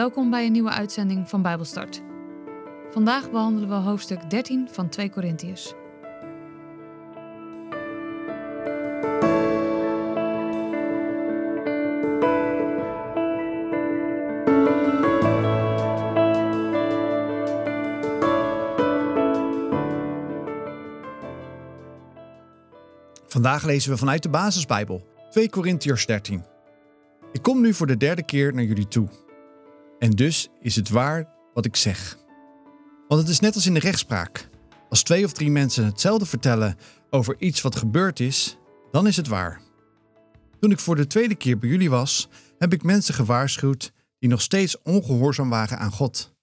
Welkom bij een nieuwe uitzending van Bijbelstart. Vandaag behandelen we hoofdstuk 13 van 2 Korintiërs. Vandaag lezen we vanuit de Basisbijbel, 2 Korintiërs 13. Ik kom nu voor de derde keer naar jullie toe. En dus is het waar wat ik zeg. Want het is net als in de rechtspraak. Als twee of drie mensen hetzelfde vertellen over iets wat gebeurd is, dan is het waar. Toen ik voor de tweede keer bij jullie was, heb ik mensen gewaarschuwd die nog steeds ongehoorzaam waren aan God.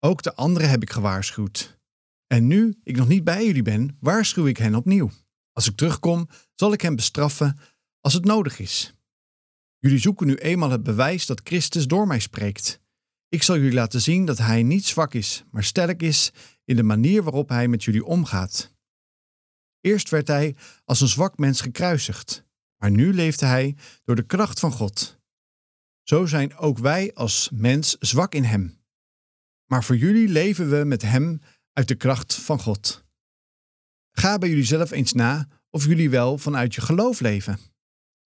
Ook de anderen heb ik gewaarschuwd. En nu ik nog niet bij jullie ben, waarschuw ik hen opnieuw. Als ik terugkom, zal ik hen bestraffen als het nodig is. Jullie zoeken nu eenmaal het bewijs dat Christus door mij spreekt. Ik zal jullie laten zien dat hij niet zwak is, maar sterk is in de manier waarop hij met jullie omgaat. Eerst werd hij als een zwak mens gekruisigd, maar nu leefde hij door de kracht van God. Zo zijn ook wij als mens zwak in hem. Maar voor jullie leven we met hem uit de kracht van God. Ga bij jullie zelf eens na of jullie wel vanuit je geloof leven.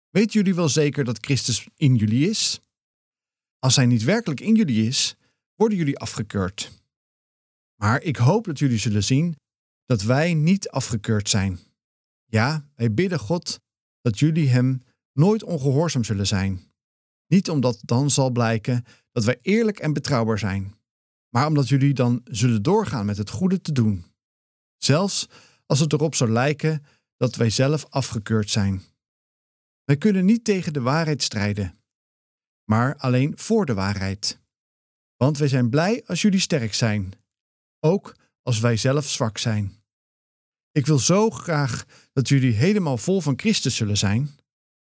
Weten jullie wel zeker dat Christus in jullie is? Als hij niet werkelijk in jullie is, worden jullie afgekeurd. Maar ik hoop dat jullie zullen zien dat wij niet afgekeurd zijn. Ja, wij bidden God dat jullie hem nooit ongehoorzaam zullen zijn. Niet omdat dan zal blijken dat wij eerlijk en betrouwbaar zijn, maar omdat jullie dan zullen doorgaan met het goede te doen. Zelfs als het erop zou lijken dat wij zelf afgekeurd zijn. Wij kunnen niet tegen de waarheid strijden, maar alleen voor de waarheid. Want wij zijn blij als jullie sterk zijn, ook als wij zelf zwak zijn. Ik wil zo graag dat jullie helemaal vol van Christus zullen zijn.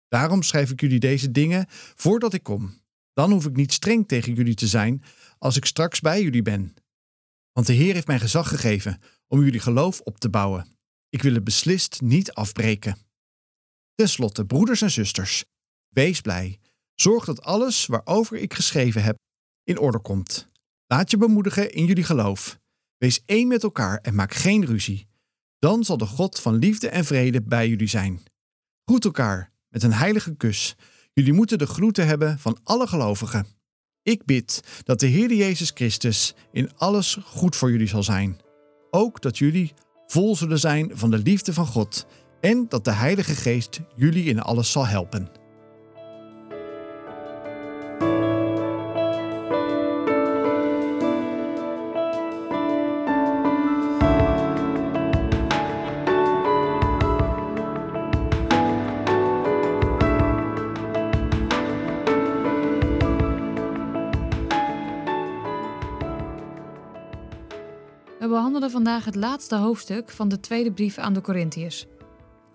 Daarom schrijf ik jullie deze dingen voordat ik kom. Dan hoef ik niet streng tegen jullie te zijn als ik straks bij jullie ben. Want de Heer heeft mij gezag gegeven om jullie geloof op te bouwen. Ik wil het beslist niet afbreken. Ten slotte, broeders en zusters, wees blij. Zorg dat alles waarover ik geschreven heb in orde komt. Laat je bemoedigen in jullie geloof. Wees één met elkaar en maak geen ruzie. Dan zal de God van liefde en vrede bij jullie zijn. Groet elkaar met een heilige kus. Jullie moeten de groeten hebben van alle gelovigen. Ik bid dat de Heer Jezus Christus in alles goed voor jullie zal zijn. Ook dat jullie vol zullen zijn van de liefde van God en dat de Heilige Geest jullie in alles zal helpen. We behandelen vandaag het laatste hoofdstuk van de tweede brief aan de Korintiërs.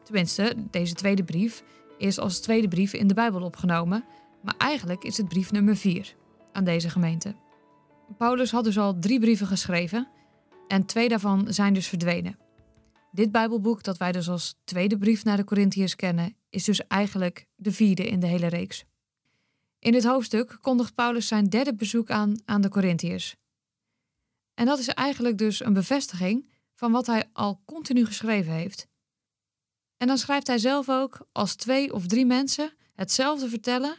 Tenminste, deze tweede brief is als tweede brief in de Bijbel opgenomen, maar eigenlijk is het brief nummer 4 aan deze gemeente. Paulus had dus al drie brieven geschreven en twee daarvan zijn dus verdwenen. Dit Bijbelboek, dat wij dus als tweede brief naar de Korintiërs kennen, is dus eigenlijk de vierde in de hele reeks. In dit hoofdstuk kondigt Paulus zijn derde bezoek aan aan de Korintiërs. En dat is eigenlijk dus een bevestiging van wat hij al continu geschreven heeft. En dan schrijft hij zelf ook: als twee of drie mensen hetzelfde vertellen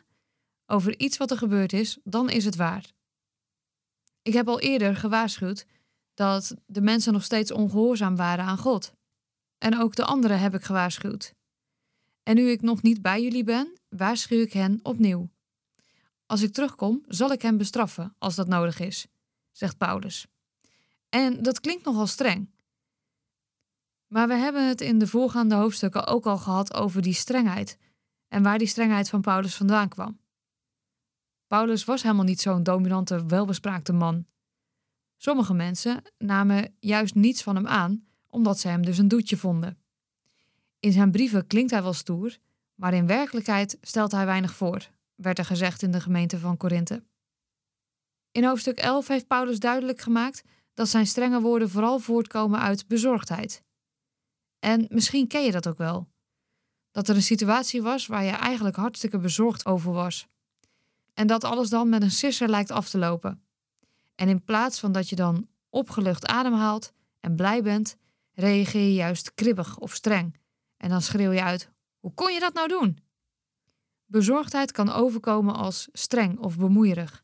over iets wat er gebeurd is, dan is het waar. Ik heb al eerder gewaarschuwd dat de mensen nog steeds ongehoorzaam waren aan God. En ook de anderen heb ik gewaarschuwd. En nu ik nog niet bij jullie ben, waarschuw ik hen opnieuw. Als ik terugkom, zal ik hen bestraffen als dat nodig is, zegt Paulus. En dat klinkt nogal streng. Maar we hebben het in de voorgaande hoofdstukken ook al gehad over die strengheid en waar die strengheid van Paulus vandaan kwam. Paulus was helemaal niet zo'n dominante, welbespraakte man. Sommige mensen namen juist niets van hem aan, omdat ze hem dus een doetje vonden. In zijn brieven klinkt hij wel stoer, maar in werkelijkheid stelt hij weinig voor, werd er gezegd in de gemeente van Korinthe. In hoofdstuk 11 heeft Paulus duidelijk gemaakt dat zijn strenge woorden vooral voortkomen uit bezorgdheid. En misschien ken je dat ook wel. Dat er een situatie was waar je eigenlijk hartstikke bezorgd over was. En dat alles dan met een sisser lijkt af te lopen. En in plaats van dat je dan opgelucht ademhaalt en blij bent, reageer je juist kribbig of streng. En dan schreeuw je uit: Hoe kon je dat nou doen? Bezorgdheid kan overkomen als streng of bemoeierig.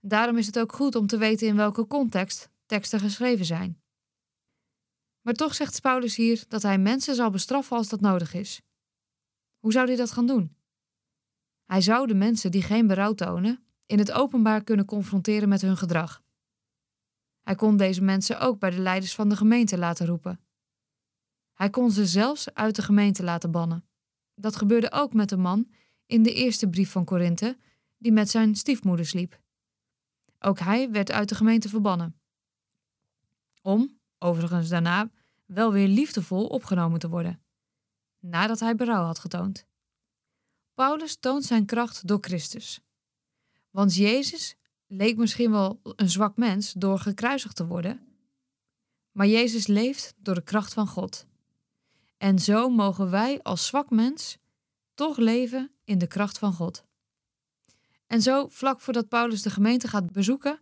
Daarom is het ook goed om te weten in welke context teksten geschreven zijn. Maar toch zegt Paulus hier dat hij mensen zal bestraffen als dat nodig is. Hoe zou hij dat gaan doen? Hij zou de mensen die geen berouw tonen in het openbaar kunnen confronteren met hun gedrag. Hij kon deze mensen ook bij de leiders van de gemeente laten roepen. Hij kon ze zelfs uit de gemeente laten bannen. Dat gebeurde ook met de man in de eerste brief van Korinthe, die met zijn stiefmoeder sliep. Ook hij werd uit de gemeente verbannen. Om, overigens daarna, wel weer liefdevol opgenomen te worden, nadat hij berouw had getoond. Paulus toont zijn kracht door Christus. Want Jezus leek misschien wel een zwak mens door gekruisigd te worden, maar Jezus leeft door de kracht van God. En zo mogen wij als zwak mens toch leven in de kracht van God. En zo, vlak voordat Paulus de gemeente gaat bezoeken,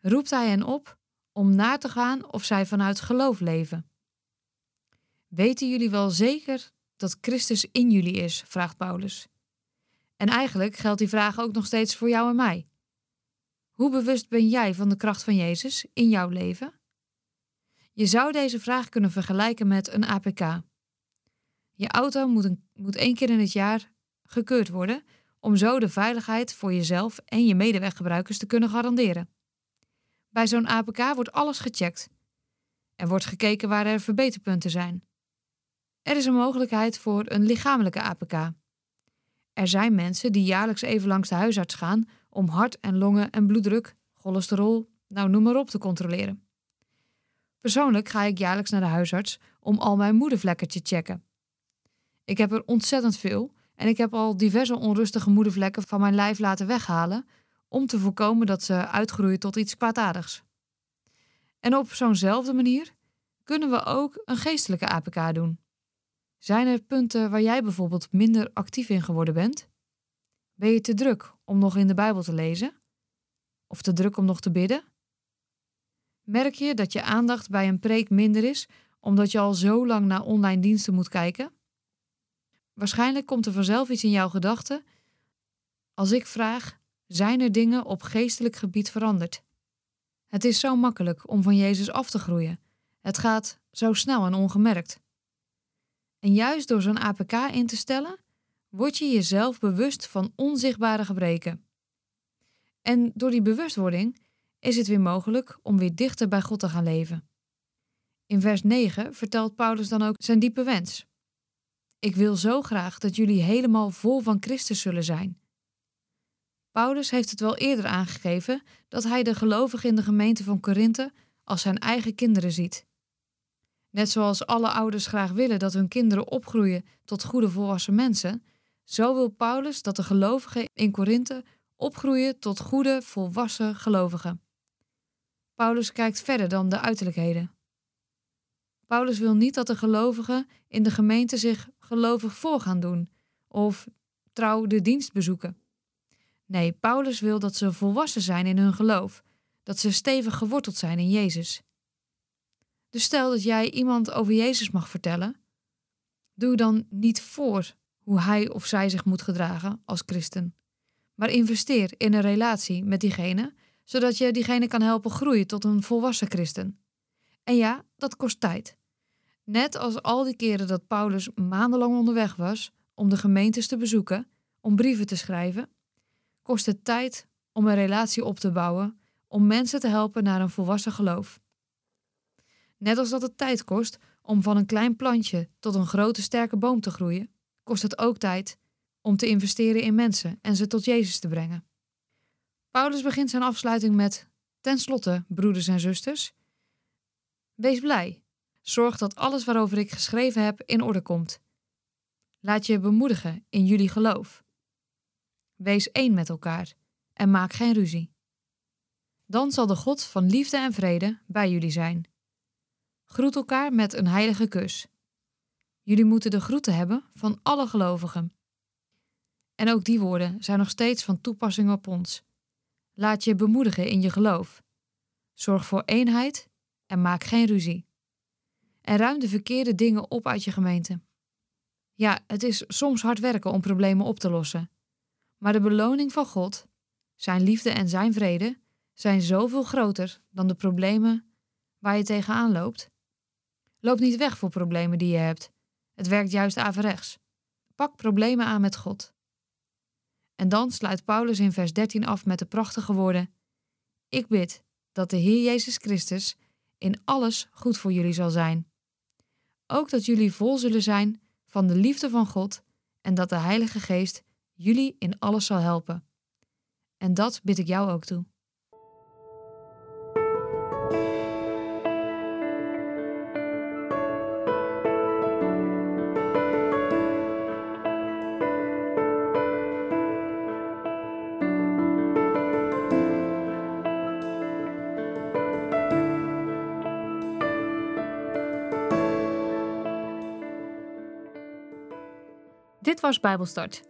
roept hij hen op om na te gaan of zij vanuit geloof leven. Weten jullie wel zeker dat Christus in jullie is? vraagt Paulus. En eigenlijk geldt die vraag ook nog steeds voor jou en mij. Hoe bewust ben jij van de kracht van Jezus in jouw leven? Je zou deze vraag kunnen vergelijken met een APK. Je auto moet, een, moet één keer in het jaar gekeurd worden om zo de veiligheid voor jezelf en je medeweggebruikers te kunnen garanderen. Bij zo'n APK wordt alles gecheckt. Er wordt gekeken waar er verbeterpunten zijn. Er is een mogelijkheid voor een lichamelijke APK. Er zijn mensen die jaarlijks even langs de huisarts gaan om hart en longen en bloeddruk, cholesterol, nou noem maar op te controleren. Persoonlijk ga ik jaarlijks naar de huisarts om al mijn moedervlekken te checken. Ik heb er ontzettend veel en ik heb al diverse onrustige moedervlekken van mijn lijf laten weghalen om te voorkomen dat ze uitgroeien tot iets kwaadaardigs. En op zo'nzelfde manier kunnen we ook een geestelijke APK doen. Zijn er punten waar jij bijvoorbeeld minder actief in geworden bent? Ben je te druk om nog in de Bijbel te lezen? Of te druk om nog te bidden? Merk je dat je aandacht bij een preek minder is omdat je al zo lang naar online diensten moet kijken? Waarschijnlijk komt er vanzelf iets in jouw gedachten als ik vraag: zijn er dingen op geestelijk gebied veranderd? Het is zo makkelijk om van Jezus af te groeien. Het gaat zo snel en ongemerkt. En juist door zo'n APK in te stellen, word je jezelf bewust van onzichtbare gebreken. En door die bewustwording is het weer mogelijk om weer dichter bij God te gaan leven. In vers 9 vertelt Paulus dan ook zijn diepe wens. Ik wil zo graag dat jullie helemaal vol van Christus zullen zijn. Paulus heeft het wel eerder aangegeven dat hij de gelovigen in de gemeente van Korinthe als zijn eigen kinderen ziet. Net zoals alle ouders graag willen dat hun kinderen opgroeien tot goede volwassen mensen, zo wil Paulus dat de gelovigen in Korinthe opgroeien tot goede volwassen gelovigen. Paulus kijkt verder dan de uiterlijkheden. Paulus wil niet dat de gelovigen in de gemeente zich gelovig voor gaan doen of trouw de dienst bezoeken. Nee, Paulus wil dat ze volwassen zijn in hun geloof, dat ze stevig geworteld zijn in Jezus. Dus stel dat jij iemand over Jezus mag vertellen, doe dan niet voor hoe hij of zij zich moet gedragen als christen, maar investeer in een relatie met diegene, zodat je diegene kan helpen groeien tot een volwassen christen. En ja, dat kost tijd. Net als al die keren dat Paulus maandenlang onderweg was om de gemeentes te bezoeken, om brieven te schrijven, kost het tijd om een relatie op te bouwen, om mensen te helpen naar een volwassen geloof. Net als dat het tijd kost om van een klein plantje tot een grote sterke boom te groeien, kost het ook tijd om te investeren in mensen en ze tot Jezus te brengen. Paulus begint zijn afsluiting met: Ten slotte, broeders en zusters, wees blij. Zorg dat alles waarover ik geschreven heb in orde komt. Laat je bemoedigen in jullie geloof. Wees één met elkaar en maak geen ruzie. Dan zal de God van liefde en vrede bij jullie zijn. Groet elkaar met een heilige kus. Jullie moeten de groeten hebben van alle gelovigen. En ook die woorden zijn nog steeds van toepassing op ons. Laat je bemoedigen in je geloof. Zorg voor eenheid en maak geen ruzie. En ruim de verkeerde dingen op uit je gemeente. Ja, het is soms hard werken om problemen op te lossen. Maar de beloning van God, zijn liefde en zijn vrede, zijn zoveel groter dan de problemen waar je tegenaan loopt. Loop niet weg voor problemen die je hebt. Het werkt juist averechts. Pak problemen aan met God. En dan sluit Paulus in vers 13 af met de prachtige woorden: Ik bid dat de Heer Jezus Christus in alles goed voor jullie zal zijn. Ook dat jullie vol zullen zijn van de liefde van God en dat de Heilige Geest jullie in alles zal helpen. En dat bid ik jou ook toe. Dit was Bijbelstart,